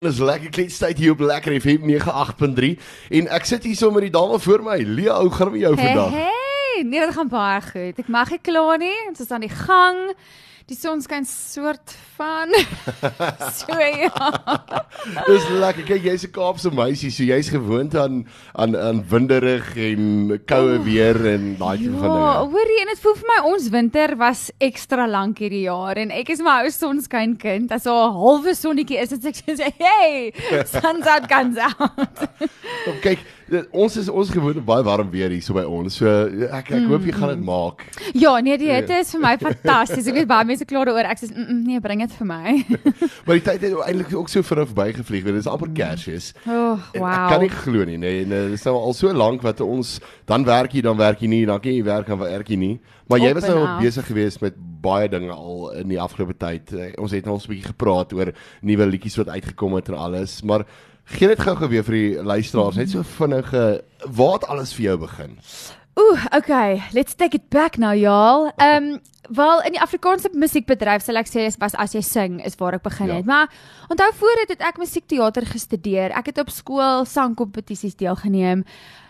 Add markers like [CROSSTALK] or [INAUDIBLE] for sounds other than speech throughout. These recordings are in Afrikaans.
Dis lekker kletstyd hier op Lekker FM 98.3 en ek sit hier so met die dame voor my. Lea, hoe gaan dit met jou Hey, vandag? hey, nee, dit gaan baie goed. Ek mag nie kla nie. Ons is aan die gang. Die son skyn soort van [LAUGHS] so ja. Dis lekker. Kyk, jy's 'n Kaapse meisie, so jy's gewoond aan aan aan winderig en koue weer en daai tipe van Ja, dinge. hoorie, en dit voel vir my ons winter was ekstra lank hierdie jaar en ek is my ou sonskyn kind. As 'n halwe sonnetjie is dit sê, "Hey, [LAUGHS] sun's out, guns out." Kom kyk, ons is ons gewoond baie warm weer hier so by ons. So ek ek hoop jy gaan dit maak. Ja, nee, die hitte is vir my fantasties. Ek weet baie mense kla daaroor. Ek sê, mm, mm, "Nee, bring dit vir my." [LAUGHS] Maar die tyd het eintlik ook so vinnig verbygevlieg, want dit is amper Kersfees. Oh, En wow. Ek kan nie glo nie, nee, en eh, dit is nou al so lank wat ons dan werk jy, dan werk jy nie, dan kan jy werk dan werk jy nie. Maar jy was en nou besig geweest met baie dinge al in die afgelope tyd. Eh, Ons het nou al so 'n bietjie gepraat oor nuwe liedjies wat uitgekom het en alles, maar gee net gou-gou weer vir die luisteraars net so vinnige waar het alles vir jou begin? Ooh, okay, let's take it back now, y'all. Ehm, um, wel in die Afrikaanse musiekbedryf sal ek sê is was as jy sing is waar ek begin Ja. het. Maar onthou voor dit het ek musiekteater gestudeer. Ek het op skool sangkompetisies deelgeneem,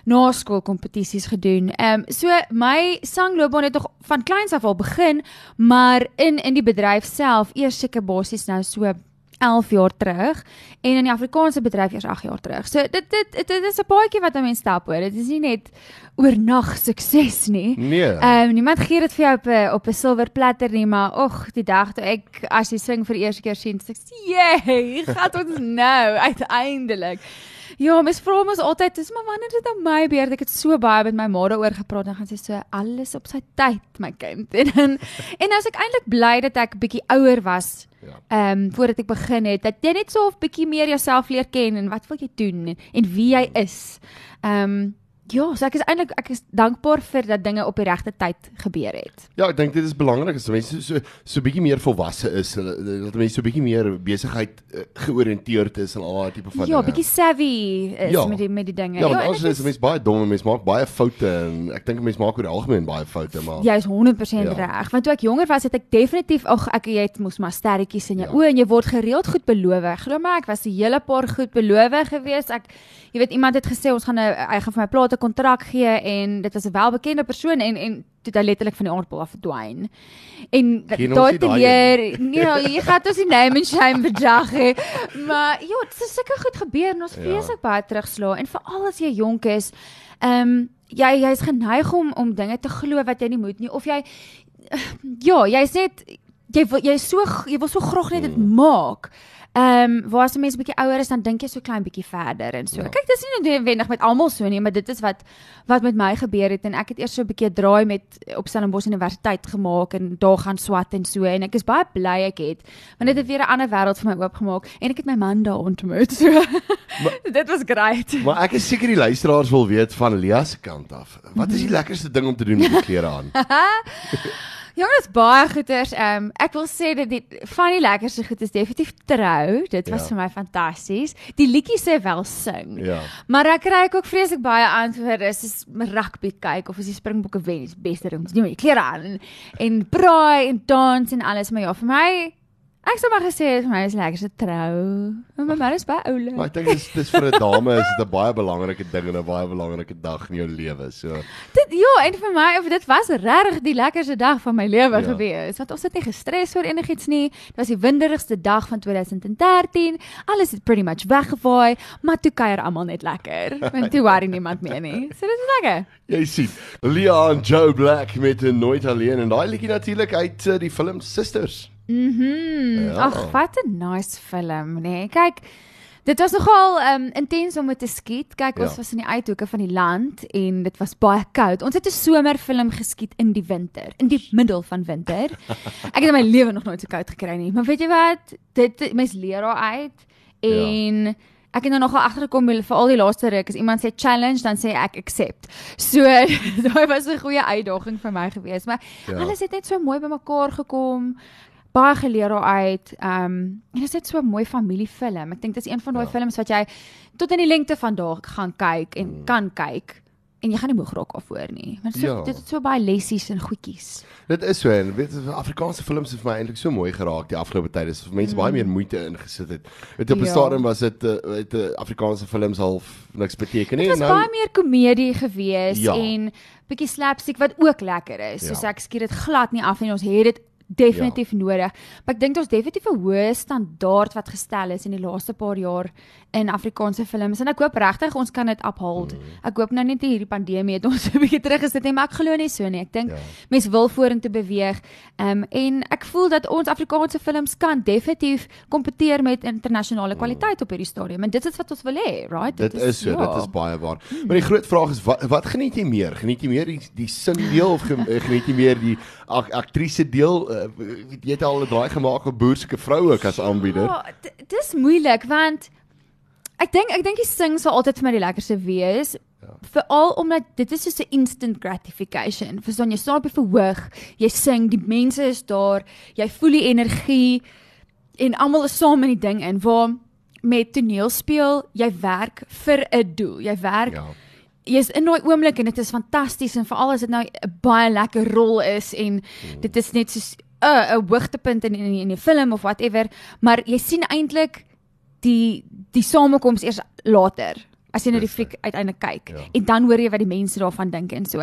na skool kompetisies gedoen. Ehm um, so my sangloopbaan het nog van kleins af al begin, maar in in die bedryf self eers seker basies nou so 11 jaar terug en in die Afrikaanse bedryf eers 8 jaar terug. So dit dit dit, dit is 'n paadjie wat 'n mens stap hoor. Dit is nie net oornag sukses nie. Nee. Ehm um, niemand gee dit vir jou op 'n op 'n silwer platter nie, maar ag, die dag toe ek as jy sing vir die eerste keer sien, sê ek, "Jee, gaan ons nou [LAUGHS] uiteindelik." Ja, mens vra mos altyd, dis maar wanneer dit aan my beurt. Ek het so baie met my ma daaroor gepraat en gaan sê so alles op sy tyd, my kind. [LAUGHS] En dan en as ek eintlik bly dat ek bietjie ouer was Ja. ehm um, voordat ek begin het dat jy net so 'n bietjie meer jouself leer ken en wat wil jy doen en, en wie jy is. Ehm um, ja, so ek is eintlik ek is dankbaar vir dat dinge op die regte tyd gebeur het. Ja, ek dink dit is belangrik as mense so so bietjie meer volwasse is, hulle- dat mense so bietjie meer besigheid eh, georiënteerd is en al daai tipe van Ja, bietjie savvy is Ja. met die met die dinge. Ja, anders dit is mense baie dom en mense maak baie foute en ek dink mense maak oor die algemeen baie foute, maar Jy is 100% Ja. ja. reg. Want toe ek jonger was, het ek definitief ag ek jy het mos maar sterretjies in jou Ja. ja. oë en jy word gereeld goed beloof. Glo my, ek was 'n hele paar goed beloof geweest. Ek jy weet iemand het gesê ons gaan 'n hy gaan vir my plate kontrak gee en dit was 'n welbekende persoon en en toe hy letterlik van die aardbol af verdwyn. En daai te leer, nee, jy gaan ons nie name and shame bedrag hê. Maar ja, dit is sulke goed gebeur en ons Ja. vrees ek baie terugslaan en veral as jy jonk is, ehm um, jy jy's geneig om om dinge te glo wat jy nie moet nie of jy ja, jy's net jy wil jy is so jy wil so graag net dit Mm. maak. Ehm um, waar as 'n mens bietjie ouer is dan dink jy so klein bietjie verder en so. Ja. Kyk, dis nie noodwendig met almal so nie, maar dit is wat wat met my gebeur het en ek het eers so 'n bietjie draai met op Stellenbosch Universiteit gemaak en daar gaan swat en so en ek is baie bly ek het want dit het weer 'n ander wêreld vir my oopgemaak en ek het my man daar ontmoet. So [LAUGHS] dit was great. maar ek is seker die luisteraars wil weet van Lea se kant af. Wat is die lekkerste ding om te doen met die klere aan? [LAUGHS] Ja, dit is baie goeders. Ehm um, ek wil sê dat die van die lekkerste goed is definitief trou. Dit was Ja. vir my fantasties. Die liedjie sê wel sing. Ja. Maar ek kry ook vreeslik baie antwoorde soos rugby kyk of as die Springbokke wen, is beste ding doen met jou klere aan en, en braai en dans en alles, maar ja, vir my ek sou maar gesê het vir my is lekkerste trou. Maar my man is baie oulik. Maar ek dink dis dis vir 'n dame is dit 'n baie belangrike ding en 'n baie belangrike dag in jou lewe. So Dit ja, en vir my of dit was regtig die lekkerste dag van my lewe Ja. gewees. Want ons het nie gestres oor enigiets nie. Dit was die winderigste dag van 2013. Alles het pretty much weggevaai, maar toe kuier almal net lekker. [LAUGHS] Want toe worry niemand meer nie. So dit is lekker. jy sien, Lea en Joe Black met 'n nooit alleen en daai liedjie natuurlik uit uh, die film Sisters. Mhm. Ja. Ag, wat 'n nice film, nê. Nee. Kyk, dit was nogal um intens om dit te skiet. Kyk, Ja. ons was in die uithoeke van die land en dit was baie koud. Ons het 'n somerfilm geskiet in die winter, in die middel van winter. [LAUGHS] Ek het in my lewe nog nooit so koud gekry nie. Maar weet jy wat? Dit mens leer daar uit en ja. Ek het nou nogal agtergekom vir al die laaste ruk as iemand sê challenge dan sê ek accept. So [LAUGHS] daai was 'n goeie uitdaging vir my geweest, maar Ja. ja. alles het net so mooi bymekaar gekom baie geleer daaruit. Ehm um, en dit is net so 'n mooi familiefilm. Ek dink dis een van daai Ja. films wat jy tot in die lengte van daag gaan kyk en Mm. mm. kan kyk en jy gaan nie moeg raak daarvoor nie. Want so, Ja. dit het so baie lessies en goedjies. Dit is so en weet Afrikaanse films het vir my eintlik so mooi geraak die afgelope tyd. Dis vir mense baie meer moeite ingesit het. Weet op 'n Mm. Ja. stadium was dit uh, weet uh, Afrikaanse films half niks beteken nie. Dit was Nou baie meer komedie gewees Ja. en bietjie slapstick wat ook lekker is. Ja. So ek skiet dit glad nie af en ons het dit definitief ja. nodig. Maar ek dink ons definitief 'n hoë standaard wat gestel is in die laaste paar jaar in Afrikaanse films en ek hoop regtig ons kan dit uphold. Mm. Ek hoop nou net hierdie pandemie het [LAUGHS] ons 'n bietjie teruggesit nie, maar ek glo nie so nie. Ek dink Ja. mense wil vorentoe beweeg. Ehm um, en ek voel dat ons Afrikaanse films kan definitief kompeteer met internasionale kwaliteit op hierdie stadium en dit is wat ons wil hê, right? Dit is so, ja. dit is baie waar. Maar die groot vraag is wat wat geniet jy meer? Geniet jy meer die die singdeel of ge- eh, geniet jy meer die ak aktrise deel? Uh, jy het al 'n draai gemaak op boerse vroue ook as aanbieder. Ja, dis moeilik want ek dink ek dink die sing sal altyd vir my die lekkerste wees. Ja. Veral omdat dit is so 'n instant gratification. Verstaan jy staan op die verhoog, jy sing, die mense is daar, jy voel die energie en almal is saam in die ding in waar met toneel speel, jy werk vir 'n doel. Jy werk Ja. jy's in daai oomblik en dit is fantasties en veral as dit nou 'n baie lekker rol is en dit is net soos 'n 'n hoogtepunt in in in die film of whatever, maar jy sien eintlik die die samekoms eers later as jy na die fliek uiteindelik kyk Ja. en dan hoor jy wat die mense daarvan dink en so.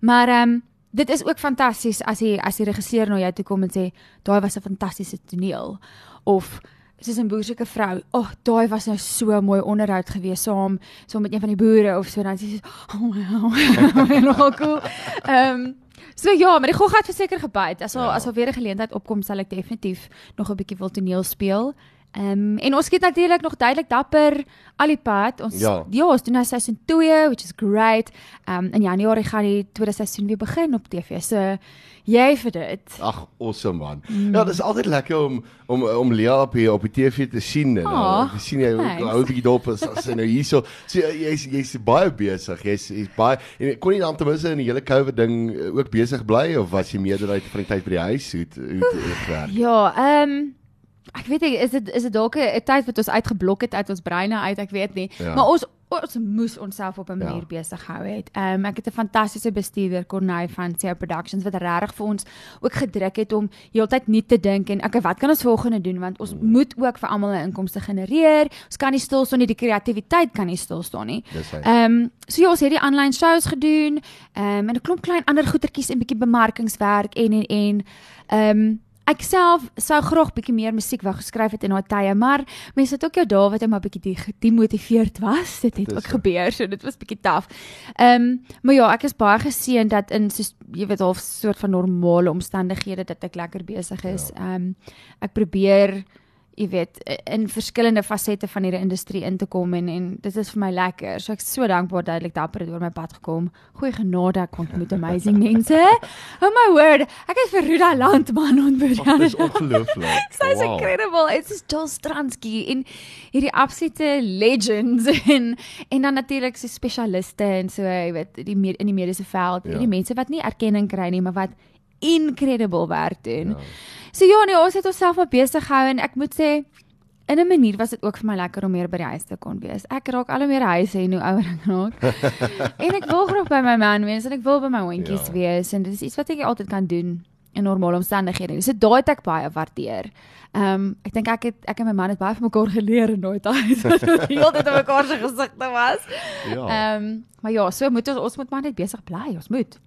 Maar ehm um, dit is ook fantasties as jy as die regisseur na jou toe kom en sê daai was 'n fantastiese toneel of soos 'n boerse vrou. Ag, oh, daai was nou so 'n mooi onderhoud gewees saam saam met een van die boere of so dan sê sy oh wow. [LAUGHS] Nogal cool. Ehm um, So ja, maar die gogga het verseker gebyt. As al Ja. as al weer 'n geleentheid opkom, sal ek definitief nog 'n bietjie wil toneel speel. Ehm um, en ons skiet natuurlik nog duidelik dapper al die pad. Ons Ja. ja, ons doen nou seisoen 2, which is great. Ehm um, in Januarie gaan die tweede seisoen weer begin op TV. So jy vir dit. Ag, awesome man. Mm. Ja, dit is altyd lekker om om om Lia op hier op die TV te sien en uh, te sien jy thanks. hou 'n bietjie dop as as sy nou hierso. So jy's jy's baie besig. Jy's jy's baie en kon jy dan ten minste in die hele COVID ding uh, ook besig bly of was jy meerderheid van die tyd by die huis? Hoe het- hoe het het gewerk? Ja, ehm um, ek weet nie, is dit is dit dalk 'n tyd wat ons uitgeblok het uit ons breine uit, ek weet nie. Ja. Maar ons ons moes onsself op 'n Ja. manier besig hou het. Ehm um, ek het 'n fantastiese bestuurder Corneil van CEO Productions wat regtig vir ons ook gedruk het om heeltyd nuut te dink en okay, wat kan ons volgende doen want ons moet ook vir almal 'n inkomste genereer. Ons kan nie stil staan nie, die kreatiwiteit kan nie stil staan nie. Ehm um, so ja, ons het die aanlyn shows gedoen, ehm um, en 'n klomp klein ander goetertjies en bietjie bemarkingswerk en en en ehm um, ek self sou graag bietjie meer musiek wou geskryf het in daai tye, maar mense het ook jou dae wat jy maar bietjie de- demotiveerd was. Dit het Dis ook so. gebeur, so dit was bietjie taaf. Ehm um, maar ja, ek is baie geseën dat in soos jy weet half soort van normale omstandighede dat ek lekker besig is. Ehm um, ek probeer jy weet in verskillende fasette van hierdie industrie in te kom en en dit is vir my lekker. So ek is so dankbaar duidelik dapper het oor my pad gekom. Goeie genade ek ontmoet [LAUGHS] amazing mense. Oh my word, ek het vir Ruda Landman ontmoet. Ag, dis ongelooflik. [LAUGHS] Sy's wow. incredible. It's just Joel Stransky en hierdie absolute legends [LAUGHS] en en dan natuurlik so spesialiste en so jy weet die in die mediese veld, Ja. ja. die mense wat nie erkenning kry nie, maar wat incredible werk doen. Ja. So ja, nee, ons het onsself maar besig gehou en ek moet sê in 'n manier was dit ook vir my lekker om meer by die huis te kon wees. Ek raak al hoe meer huise en hoe ouer ek raak. [LAUGHS] en ek wil graag by my man wees en ek wil by my hondjies Ja. wees en dit is iets wat ek altyd kan doen in normale omstandighede. So daai het ek baie waardeer. Ehm um, ek dink ek het ek en my man het baie van mekaar geleer in daai tyd. [LAUGHS] Heeltyd op mekaar se gesigte was. Ja. Ehm um, maar ja, so moet ons ons moet maar net besig bly. Ons moet.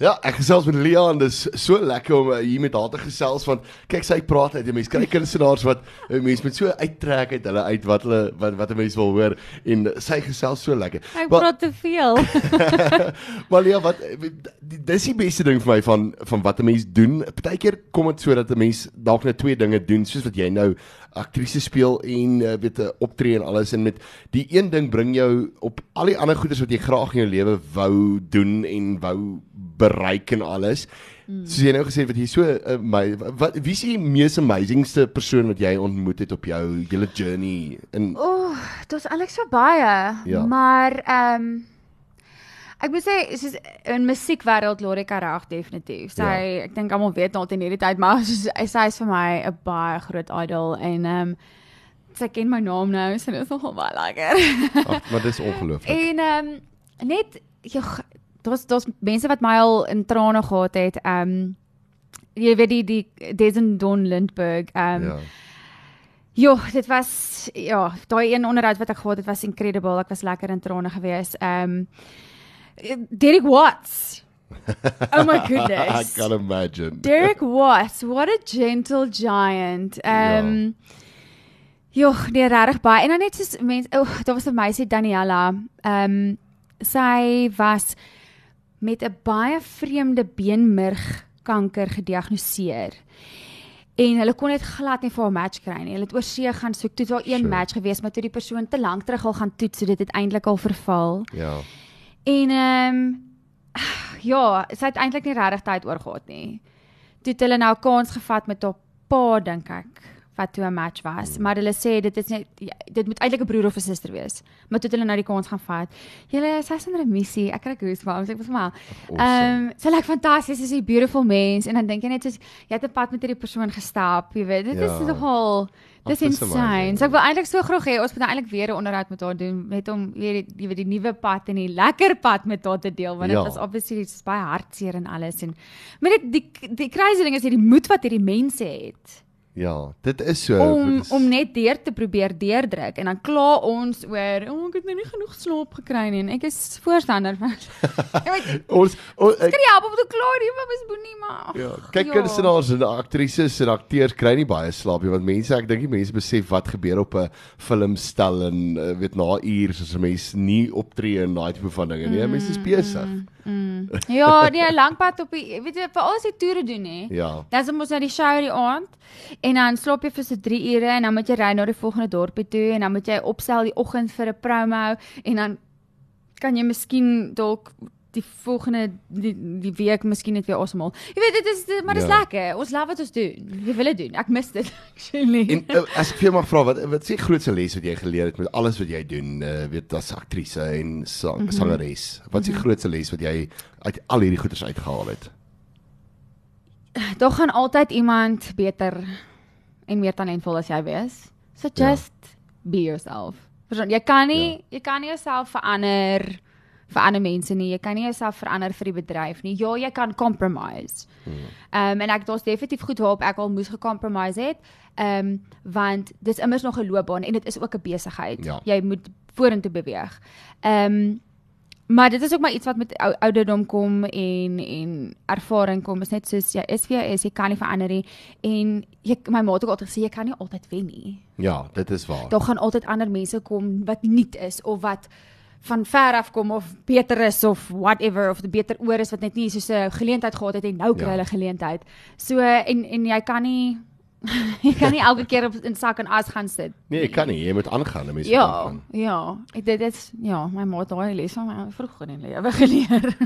Ja, ek gesels met Lia en dis so lekker om uh, hier met haar te gesels want kyk sy praat uit. Mense kry kunstenaars wat uh, mense met so uittrek uit hulle uit wat hulle wat wat 'n mens wil hoor en sy gesels so lekker. Ek Maar- praat te veel. [LAUGHS] [LAUGHS] maar ja, wat die- dis die beste ding vir my van van wat 'n mens doen. Partykeer kom dit so dat 'n mens dalk net twee dinge doen soos wat jy nou aktrise speel en uh, weet 'n optree en alles en met die een ding bring jou op al die ander goeders wat jy graag in jou lewe wou doen en wou bereik en alles. Mm. Soos jy nou gesê het wat jy so uh, my wat wie is die mees amazingste persoon wat jy ontmoet het op jou hele journey in Ooh, daar's eintlik so baie. Ja. Maar ehm um, ek moet sê soos in musiekwêreld Lorika reg definitief. Sy Ja. ek dink almal weet nou al in hierdie tyd maar [LAUGHS] soos sy is vir my 'n baie groot idol en ehm um, sy ken my naam nou, so dit is nogal baie lekker. Ag, maar dis ongelooflik. en ehm um, net ja, daar's daar's mense wat my al in trane gehad het. Ehm um, jy weet die die Desen Don Lindberg. Ehm um, Ja. Jo, dit was ja, daai een onderhoud wat ek gehad het was incredible. Ek was lekker in trane gewees. Ehm um, Derek Watts. [LAUGHS] Oh my I goodness. can imagine. Derek Watts, what a gentle giant. Ehm um, Joh, nee regtig baie. En dan net soos mense, o, oh, daar was 'n meisie Daniela. Ehm um, sy was met 'n baie vreemde beenmergkanker gediagnoseer. En hulle kon net glad nie vir haar match kry nie. Hulle het oor see gaan soek. Toe het daar een Sure. match gewees, maar toe die persoon te lank terug al gaan toets, so dit het eintlik al verval. Ja. En ehm um, ja, sy het eintlik nie regtig tyd oor gehad nie. Toe het hulle nou 'n kans gevat met haar pa dink ek wat toe 'n match was, maar hulle sê dit is net ja, dit moet eintlik 'n broer of 'n suster wees. Maar toe hulle nou die kans gaan vat. Julle sy's in remissie. Ek kry goosebumps. Ek was maar. Ehm um, sy lyk fantasties, sy's 'n beautiful mens en dan dink jy net soos jy het 'n pad met hierdie persoon gestap, jy weet. Dit Ja. is nogal dis insane. So ek wil eintlik so graag hê ons moet nou eintlik weer 'n onderhoud met haar doen net om weer die, weet die nuwe pad en die lekker pad met haar te deel want dit Ja. was obviously dis baie hartseer en alles en maar dit die die crazy ding is hierdie moed wat hierdie mense het Ja, dit is so. om is, om net deur te probeer deurdruk en dan kla ons oor o oh, ek het nou nie genoeg slaap gekry nie en ek is voorstander van [LAUGHS] ons o, ek, jy help om te kla nie maar mis boenie maar ja, kyk Ja. kunstenaars en aktrises en akteurs kry nie baie slaap nie want mense ek dink die mense besef wat gebeur op 'n filmstel en uh, weet na ure as 'n mens nie optree en daai tipe van dinge nie. Mense is besig. Mm. Ja, nee, 'n lang pad op die weet jy vir al die toere doen hè. Ja. Dan is ons na die show die aand en dan slaap jy vir so 3 ure en dan moet jy ry na die volgende dorpie toe en dan moet jy opstel die oggend vir 'n promo en dan kan jy miskien dalk die volgende die, die week miskien net weer asemhaal. Jy weet dit is dit, maar dit is Ja. lekker. Ons love wat ons doen. Jy wil dit doen. Ek mis dit [LAUGHS] actually. En uh, as ek vir jou mag vra wat wat is die grootste les wat jy geleer het met alles wat jy doen, uh, weet as aktrise en Mhm. mm -hmm. sangeres? Wat is die grootste les wat jy uit al hierdie goeders uitgehaal het? Daar gaan altyd iemand beter en meer talentvol as jy wees. So Ja. just be yourself. Verstaan, jy kan nie jy kan nie jouself verander vir ander mense nie. Jy kan nie jouself verander vir die bedryf nie. Ja, jy kan compromise. Ehm um, en ek daar's definitief goed waarop ek al moes gecompromise het. Ehm um, want dis immers nog 'n loopbaan en dit is ook 'n besigheid. Ja. Jy moet vorentoe beweeg. Ehm um, maar dit is ook maar iets wat met ou, ouderdom kom en en ervaring kom. Is net soos jy is wie jy is, jy kan nie verander nie. En jy my ma het ook altyd gesê jy kan nie altyd wen nie. Ja, dit is waar. Daar gaan altyd ander mense kom wat nuut is of wat van ver af kom of beter is of whatever of 'n beter oor is wat net nie so 'n geleentheid gehad het en nou kry Ja. hulle geleentheid. So en en jy kan nie [LAUGHS] jy kan nie elke keer op in sak en as gaan sit. Nee, ek kan nie. Jy moet aangaan, mense moet Ja, aangaan. ja. Ek dit is ja, my ma het daai les van my vroeg in die lewe [LAUGHS] geleer.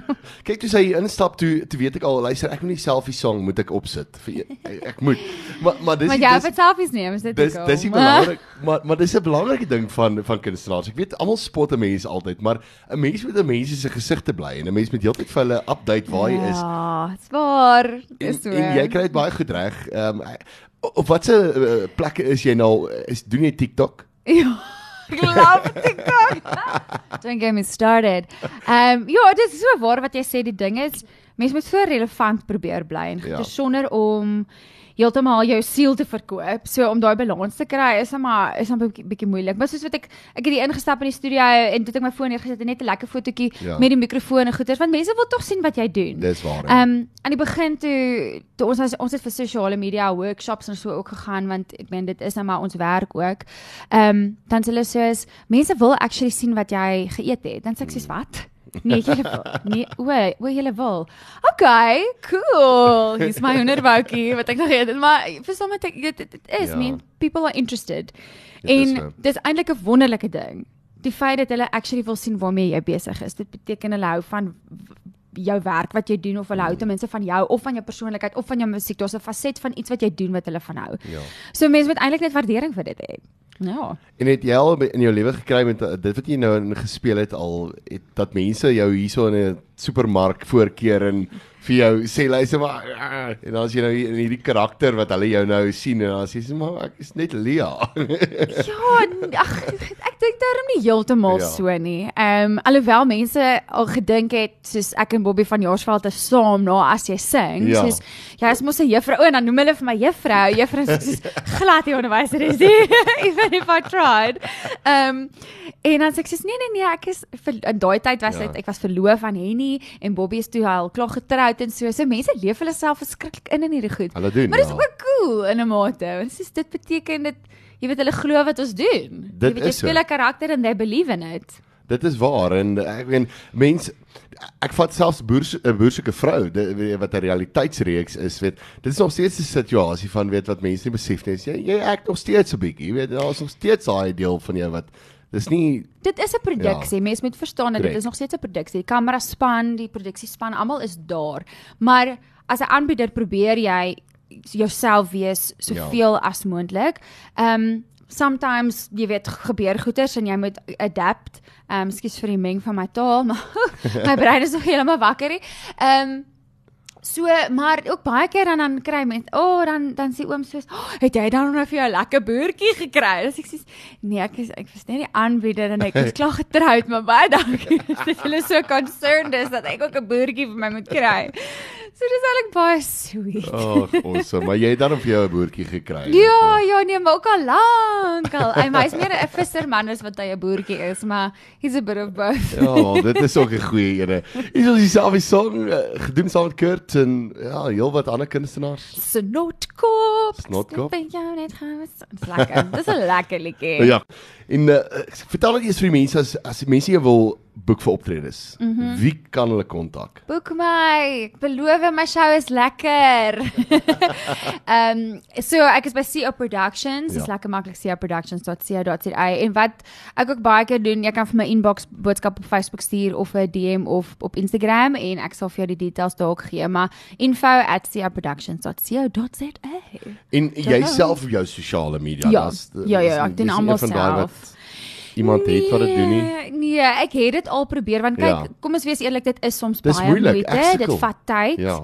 Kyk toe sy instap toe, toe weet ek al, luister, ek moet die selfie song moet ek opsit vir e- ek, ek moet. Maar maar dis [LAUGHS] Maar jy dis het selfies neem, is dit dis dis belangrik, maar maar dis 'n belangrike ding van van kunstenaars. Ek weet almal spot 'n mens altyd, maar 'n mens moet 'n mens se gesigte bly en 'n mens moet heeltyd vir hulle update waar jy is. Ja, dit's waar. En, Dis so. en jy kry dit baie goed reg. Ehm um, op watse uh, plekke is jy nou is doen jy TikTok? [LAUGHS] Ja. Ek love TikTok. [LAUGHS] Don't get me started. Ehm um, ja, dit is so waar wat jy sê die ding is mense moet so relevant probeer bly en ja. sonder om heeltemal jou siel te verkoop. So om daai balans te kry is maar is 'n bietjie, bietjie moeilik. Maar soos wat ek ek het hier ingestap in die studio en toe ek my foon neergesit en net 'n lekker fotootjie Ja. met die mikrofoon en goeters want mense wil tog sien wat jy doen. Dis waar. Ehm ja. um, aan die begin toe, toe ons ons het vir sosiale media workshops en so ook gegaan want ek meen dit is nou maar ons werk ook. Ehm um, dan sê hulle soos mense wil actually sien wat jy geëet het. Dan sê ek soos wat? Nee, wil. Nee, o, o jy wil. Okay, cool. Hier's my hoenderboutjie wat ek nog eet. Maar vir sommige dit, dit, is, Ja. ja. mean people are interested. Dit is en so. dis eintlik 'n wonderlike ding. Die feit dat hulle actually wil sien waarmee jy besig is. Dit beteken hulle hou van jou werk wat jy doen of hulle hou ten minste van jou of van jou persoonlikheid of van jou musiek. Daar's 'n faset van iets wat jy doen wat hulle van hou. Ja. So mense moet eintlik net waardering vir dit hê. Ja. En het jy al in jou lewe gekry met dit wat jy nou in gespeel het al het dat mense jou hierso in 'n supermark voorkeer en vir jou sê luister maar ah, en dan as jy nou hier- in hierdie karakter wat hulle jou nou sien en dan sê jy maar ek is net Lia. [LAUGHS] Ja, ag ek dink daarom nie heeltemal Ja. ja. so nie. Ehm um, alhoewel mense al gedink het soos ek en Bobby van Jaarsveld is saam na as jy sing, Ja. soos jy is mos 'n juffrou o, en dan noem hulle vir my juffrou. Juffrou soos glad nie onderwyser is nie. Even if I tried. Ehm um, en dan sê ek soos nee nee nee, ek is in daai tyd was Ja. dit ek was verloof aan Henny en Bobby is toe al klaar getroud en so. So mense leef hulle self verskriklik in in hierdie goed. Hulle doen. Maar dis ja. ook cool in 'n mate. Want soos dit beteken dit jy weet hulle glo wat ons doen. Dit jy weet jy is speel 'n karakter and they believe in it. Dit is waar en ek meen mense ek vat selfs boer 'n boersoeke vrou dit, weet, wat 'n realiteitsreeks is weet dit is nog steeds 'n situasie van weet wat mense nie besef nie is jy jy ek nog steeds 'n bietjie weet daar is nog steeds daai deel van jou wat dis nie Dit is 'n produksie. Ja. Mense moet verstaan dat dit Korrek. is nog steeds 'n produksie. Die kameraspan, die produksiespan, almal is daar. Maar as 'n aanbieder probeer jy jouself wees soveel ja. as moontlik. Um sometimes jy weet gebeur goeters en jy moet adapt. Um skus vir die meng van my taal, maar [LAUGHS] my brein is nog heeltemal wakker nie. Um So, maar ook baie keer dan dan kry mense, o, oh, dan dan sê oom soos, oh, "Het jy dan nou vir jou 'n lekker boertjie gekry?" Dis ek sê, "Nee, ek is ek was net die aanbieder en ek is [LAUGHS] klaar getroud, maar baie dankie [LAUGHS] dat julle so concerned is dat ek ook 'n boertjie vir my moet kry." So dis eintlik baie sweet. ag awesome maar jy het dan vir jou 'n boertjie gekry Ja, ja, nee, maar ook al lank al. Hy hy's meer 'n visserman as wat hy 'n boertjie is, maar he's a bit of both. Ja, wel, dit is ook 'n goeie ene. Hier is dieselfde song uh, gedoen saam met Kurt en ja, heelwat ander kunstenaars. Snotkop. Snotkop. Ben jou net gaan. Dis lekker. Dis 'n lekker liedjie. Ja. En uh, vertel net eers vir die mense as as die mense jou wil boek vir optredes. Mm -hmm. Wie kan hulle kontak? Boek my. Ek beloof my show is lekker. [LAUGHS] Ehm um, so ek is by CO Productions. Dis Ja. lekker maklik coproductions.co.za en wat ek ook baie keer doen, jy kan vir my inbox boodskap op Facebook stuur of 'n DM of op Instagram en ek sal vir jou die details ook gee, maar info@coproductions.co.za. En jy self op jou sosiale media, Ja. das- Ja, ja, ja, ek doen almal daai wat Iemand het wat dit doen nie. Nee, Nee, ek het dit al probeer want kyk, Ja. kom ons wees eerlik, dit is soms Dis baie moeilik, moeite, dit vat tyd. Ja.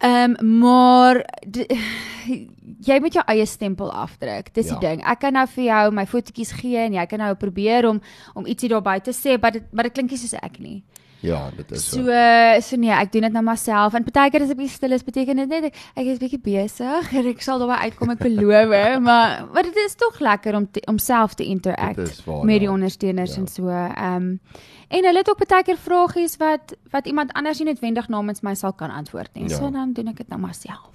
Ehm um, maar [SIGHS] jy moet jou eie stempel afdruk. Dis Ja. die ding. Ek kan nou vir jou my fotootjies gee en jy kan nou probeer om om ietsie daarby te sê, maar dit maar dit klink nie soos ek nie. Ja, dit is So so. so nee, ek doen dit nou maar self. En partykeer as ek bietjie stil is, beteken dit net ek, ek is bietjie besig en ek sal daarby uitkom, ek beloof, [LAUGHS] maar maar dit is tog lekker om te, om self te interact waar, met die ja. ondersteuners Ja. en so. Ehm um, en hulle het ook baie keer vragies wat wat iemand anders nie noodwendig namens my sal kan antwoord nie. Ja. So dan doen ek dit nou maar self.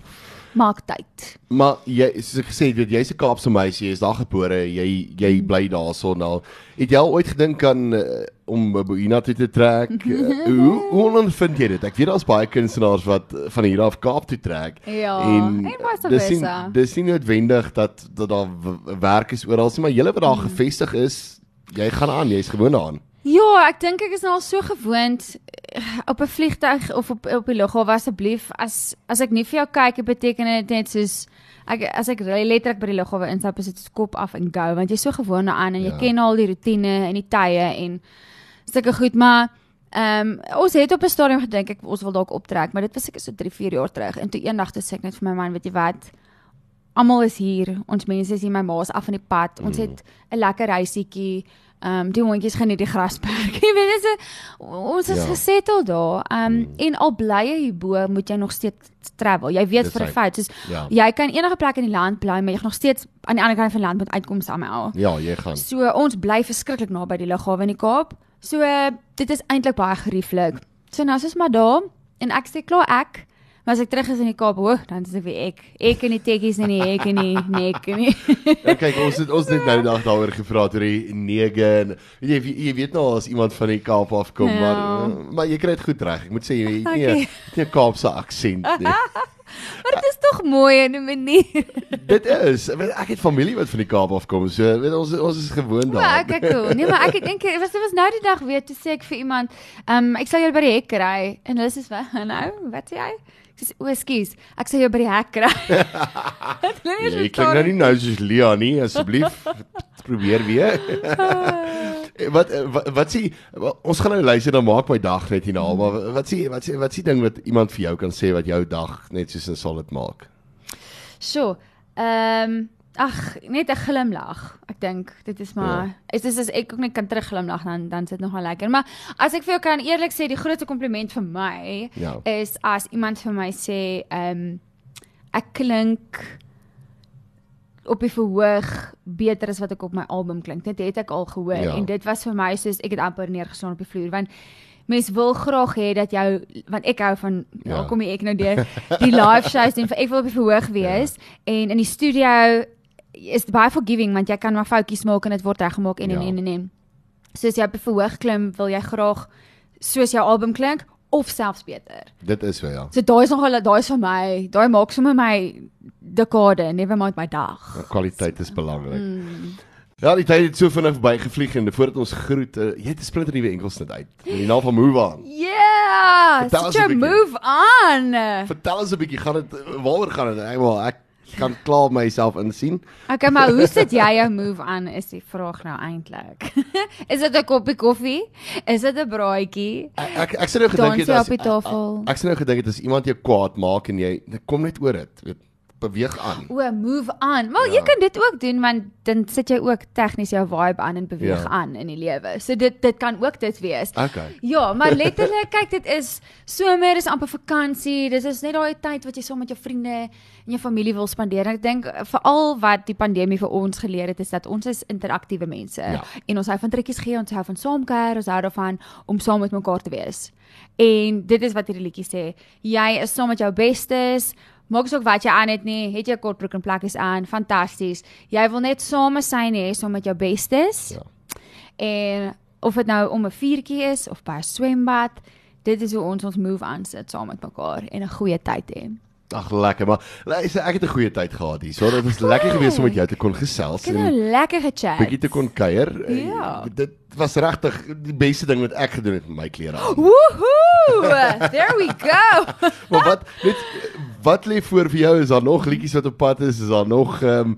Maak tyd. Maar jy soos ek gesê het, jy's 'n Kaapse meisie, jy's daar gebore, jy jy bly daarson al. Het jy al ooit gedink aan uh, om 'n boina toe te trek? Uh, [LAUGHS] hoe hoe ondervind jy dit? Ek weet daar's baie kunstenaars wat uh, van hier af Kaap toe trek. Ja, en vice dis nie, dis nie noodwendig dat dat daar werk is oral nie, maar julle wat daar Hmm. gevestig is, jy gaan aan, jy's gewoond daaraan. Ja, ek dink ek is nou al so gewoond eh, op 'n vliegtyg of op op die lughawe asseblief as as ek nie vir jou kyk, dit beteken dit net soos ek as ek letterlik by die lughawe instap is dit kop af en go want jy's so gewoond daaraan en jy Ja. ken al die rotine en die tye en sulke goed, maar Ehm um, ons het op 'n stadium gedink ek ons wil dalk optrek, maar dit was seker so 3, 4 jaar terug. En toe eendag toe sê ek net vir my man, weet jy wat? Almal is hier. Ons mense is hier, my ma is af van die pad. Ons het 'n lekker huisietjie. Ehm um, die hondjies geniet die [LAUGHS] grasperk. Jy weet dis 'n ons is Ja. gesettel daar. Ehm um, en al bly jy hierbo, moet jy nog steeds travel. Jy weet Dis vir 'n feit, soos Ja. jy kan enige plek in die land bly, maar jy gaan nog steeds aan die ander kant van die land moet uitkom somehow. Ja, jy gaan. So ons bly verskriklik naby die lughawe in die Kaap. So uh, dit is eintlik baie gerieflik. So nou is ons maar daar en ek sê klaar ek. Maar as ek terug is in die Kaap, hoor, dan is dit weer ek. Ek en die tekkies en die ek en die nek en die Ja, kyk, ons het ons het net nou dag daaroor gepraat oor die nege en weet jy jy weet nou as iemand van die Kaap afkom, Ja. maar uh, maar jy kry dit goed reg. Ek moet sê jy het nie. 'n 'n Kaapse aksent [LAUGHS] nie. Maar dit is tog mooi in 'n manier. [LAUGHS] dit is, ek ek het familie wat van die Kaap afkom, so weet ons ons is gewoond Maar daaraan. ek ek cool. Nee, maar ek dink dit was dit was nou die dag weer toe sê ek vir iemand, ehm um, ek sal jou by die hek kry en hulle sê wat nou, wat sê jy? Ek sê o, ekskuus, ek sê jou by die hek kry. Jy klink nou nie nou soos Lia nie, asseblief. Probeer weer. Wat wat wat sê ons gaan nou luister dan maak my dag net hierna, maar wat sê wat sê wat sê ding wat iemand vir jou kan sê wat jou dag net soos 'n solid maak? So, ehm ag, net 'n glimlag. Ek dink dit is maar Ja. is dis as ek ook net kan terugglimlag dan dan sit nogal lekker. Maar as ek vir jou kan eerlik sê, die grootste kompliment vir my Ja. is as iemand vir my sê, ehm ek klink op die verhoog beter as wat ek op my album klink. Dit het ek al gehoor Ja. en dit was vir my soos ek het amper neergeslaan op die vloer want mens wil graag hê dat jou want ek hou van ja. Ja. kom ek nou deur die live shows en vir [LAUGHS] ek wil op die verhoog wees ja. en in die studio is baie forgiving want jy kan maar foutjies maak en dit word reggemaak en, en Ja. en en en. Soos jy op die verhoog klim, wil jy graag soos jou album klink of selfs beter. Dit is so ja. So daai is nogal daai is vir my, daai maak sommer my dekade, never mind my dag. Kwaliteit is belangrik. Mm. Ja, die tyd het so vinnig verbygevlieg en voordat ons groet, uh, jy het 'n splinter nuwe enkelsnit uit. In die naam van Move On. Yeah, Vertel such 'n a bietjie. move on. Vertel ons 'n bietjie, gaan dit waaroor gaan dit? Ek wel ek kan klaar myself insien. Okay, maar hoe sit jy jou move on is die vraag nou eintlik. [LAUGHS] is dit 'n koppie koffie? Is dit 'n braaitjie? Ek ek, ek sê nou gedink het as. Ek, ek sê nou gedink het as iemand jou kwaad maak en jy kom net oor dit, weet, beweeg aan. O, move on. Wel, Ja. jy kan dit ook doen want dan sit jy ook tegnies jou vibe aan en beweeg Ja. aan in die lewe. So dit dit kan ook dit wees. Okay. Ja, maar [LAUGHS] letterlik kyk dit is somer, dis amper vakansie. Dis is net daai tyd wat jy saam met jou vriende en jou familie wil spandeer. En ek dink eh, veral wat die pandemie vir ons geleer het is dat ons is interaktiewe mense Ja. en ons hou van trekkies gee, ons hou van saamkuier, ons hou daarvan om saam met mekaar te wees. En dit is wat hierdie liedjie sê. Jy is saam met jou bestes. Maak ook wat jy aan het nie, het jy kortbroek en plakkies aan, fantasties. Jy wil net same sy hê saam met jou bestes. Ja. En of dit nou om 'n vuurtjie is of by 'n swembad, dit is hoe ons ons move aan sit saam met mekaar en 'n goeie tyd hê. Ag lekker, maar luister, ek het 'n goeie tyd gehad hier. So dit was lekker geweest om met jou te kon gesels Ek het nou en lekker gechat. bietjie te kon kuier. Ja. Eh, Dit was regtig die beste ding wat ek gedoen het met my klere aan. Woohoo! There we go. [LAUGHS] Maar wat net wat lê voor vir jou? Is daar nog liedjies wat op pad is? Is daar nog ehm um,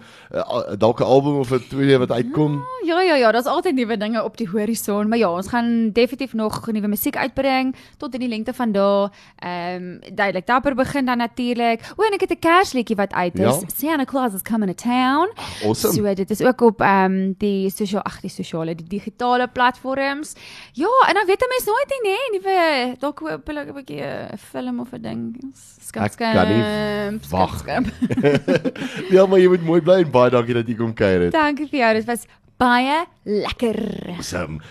dalk 'n album of 'n tweede wat uitkom? Ja ja ja, daar's altyd nuwe dinge op die horison, maar ja, ons gaan definitief nog nuwe musiek uitbring tot in die lengte van daai. Ehm um, duidelik dapper begin dan natuurlik. O, en ek het 'n Kersliedjie wat uit is. Ja. Santa Claus is coming to town. Awesome. So dit is ook op ehm um, die sosiale ag die sosiale die digitale platforms. Ja, en dan weet 'n mens nooit nie, nê, nuwe dalk hoop hulle 'n bietjie 'n film of 'n ding. Skip Ek kan nie skip, wag ja, maar jy moet mooi bly en baie dankie dat jy kom kuier het. Dankie vir jou. Dit was baie lekker. Awesome.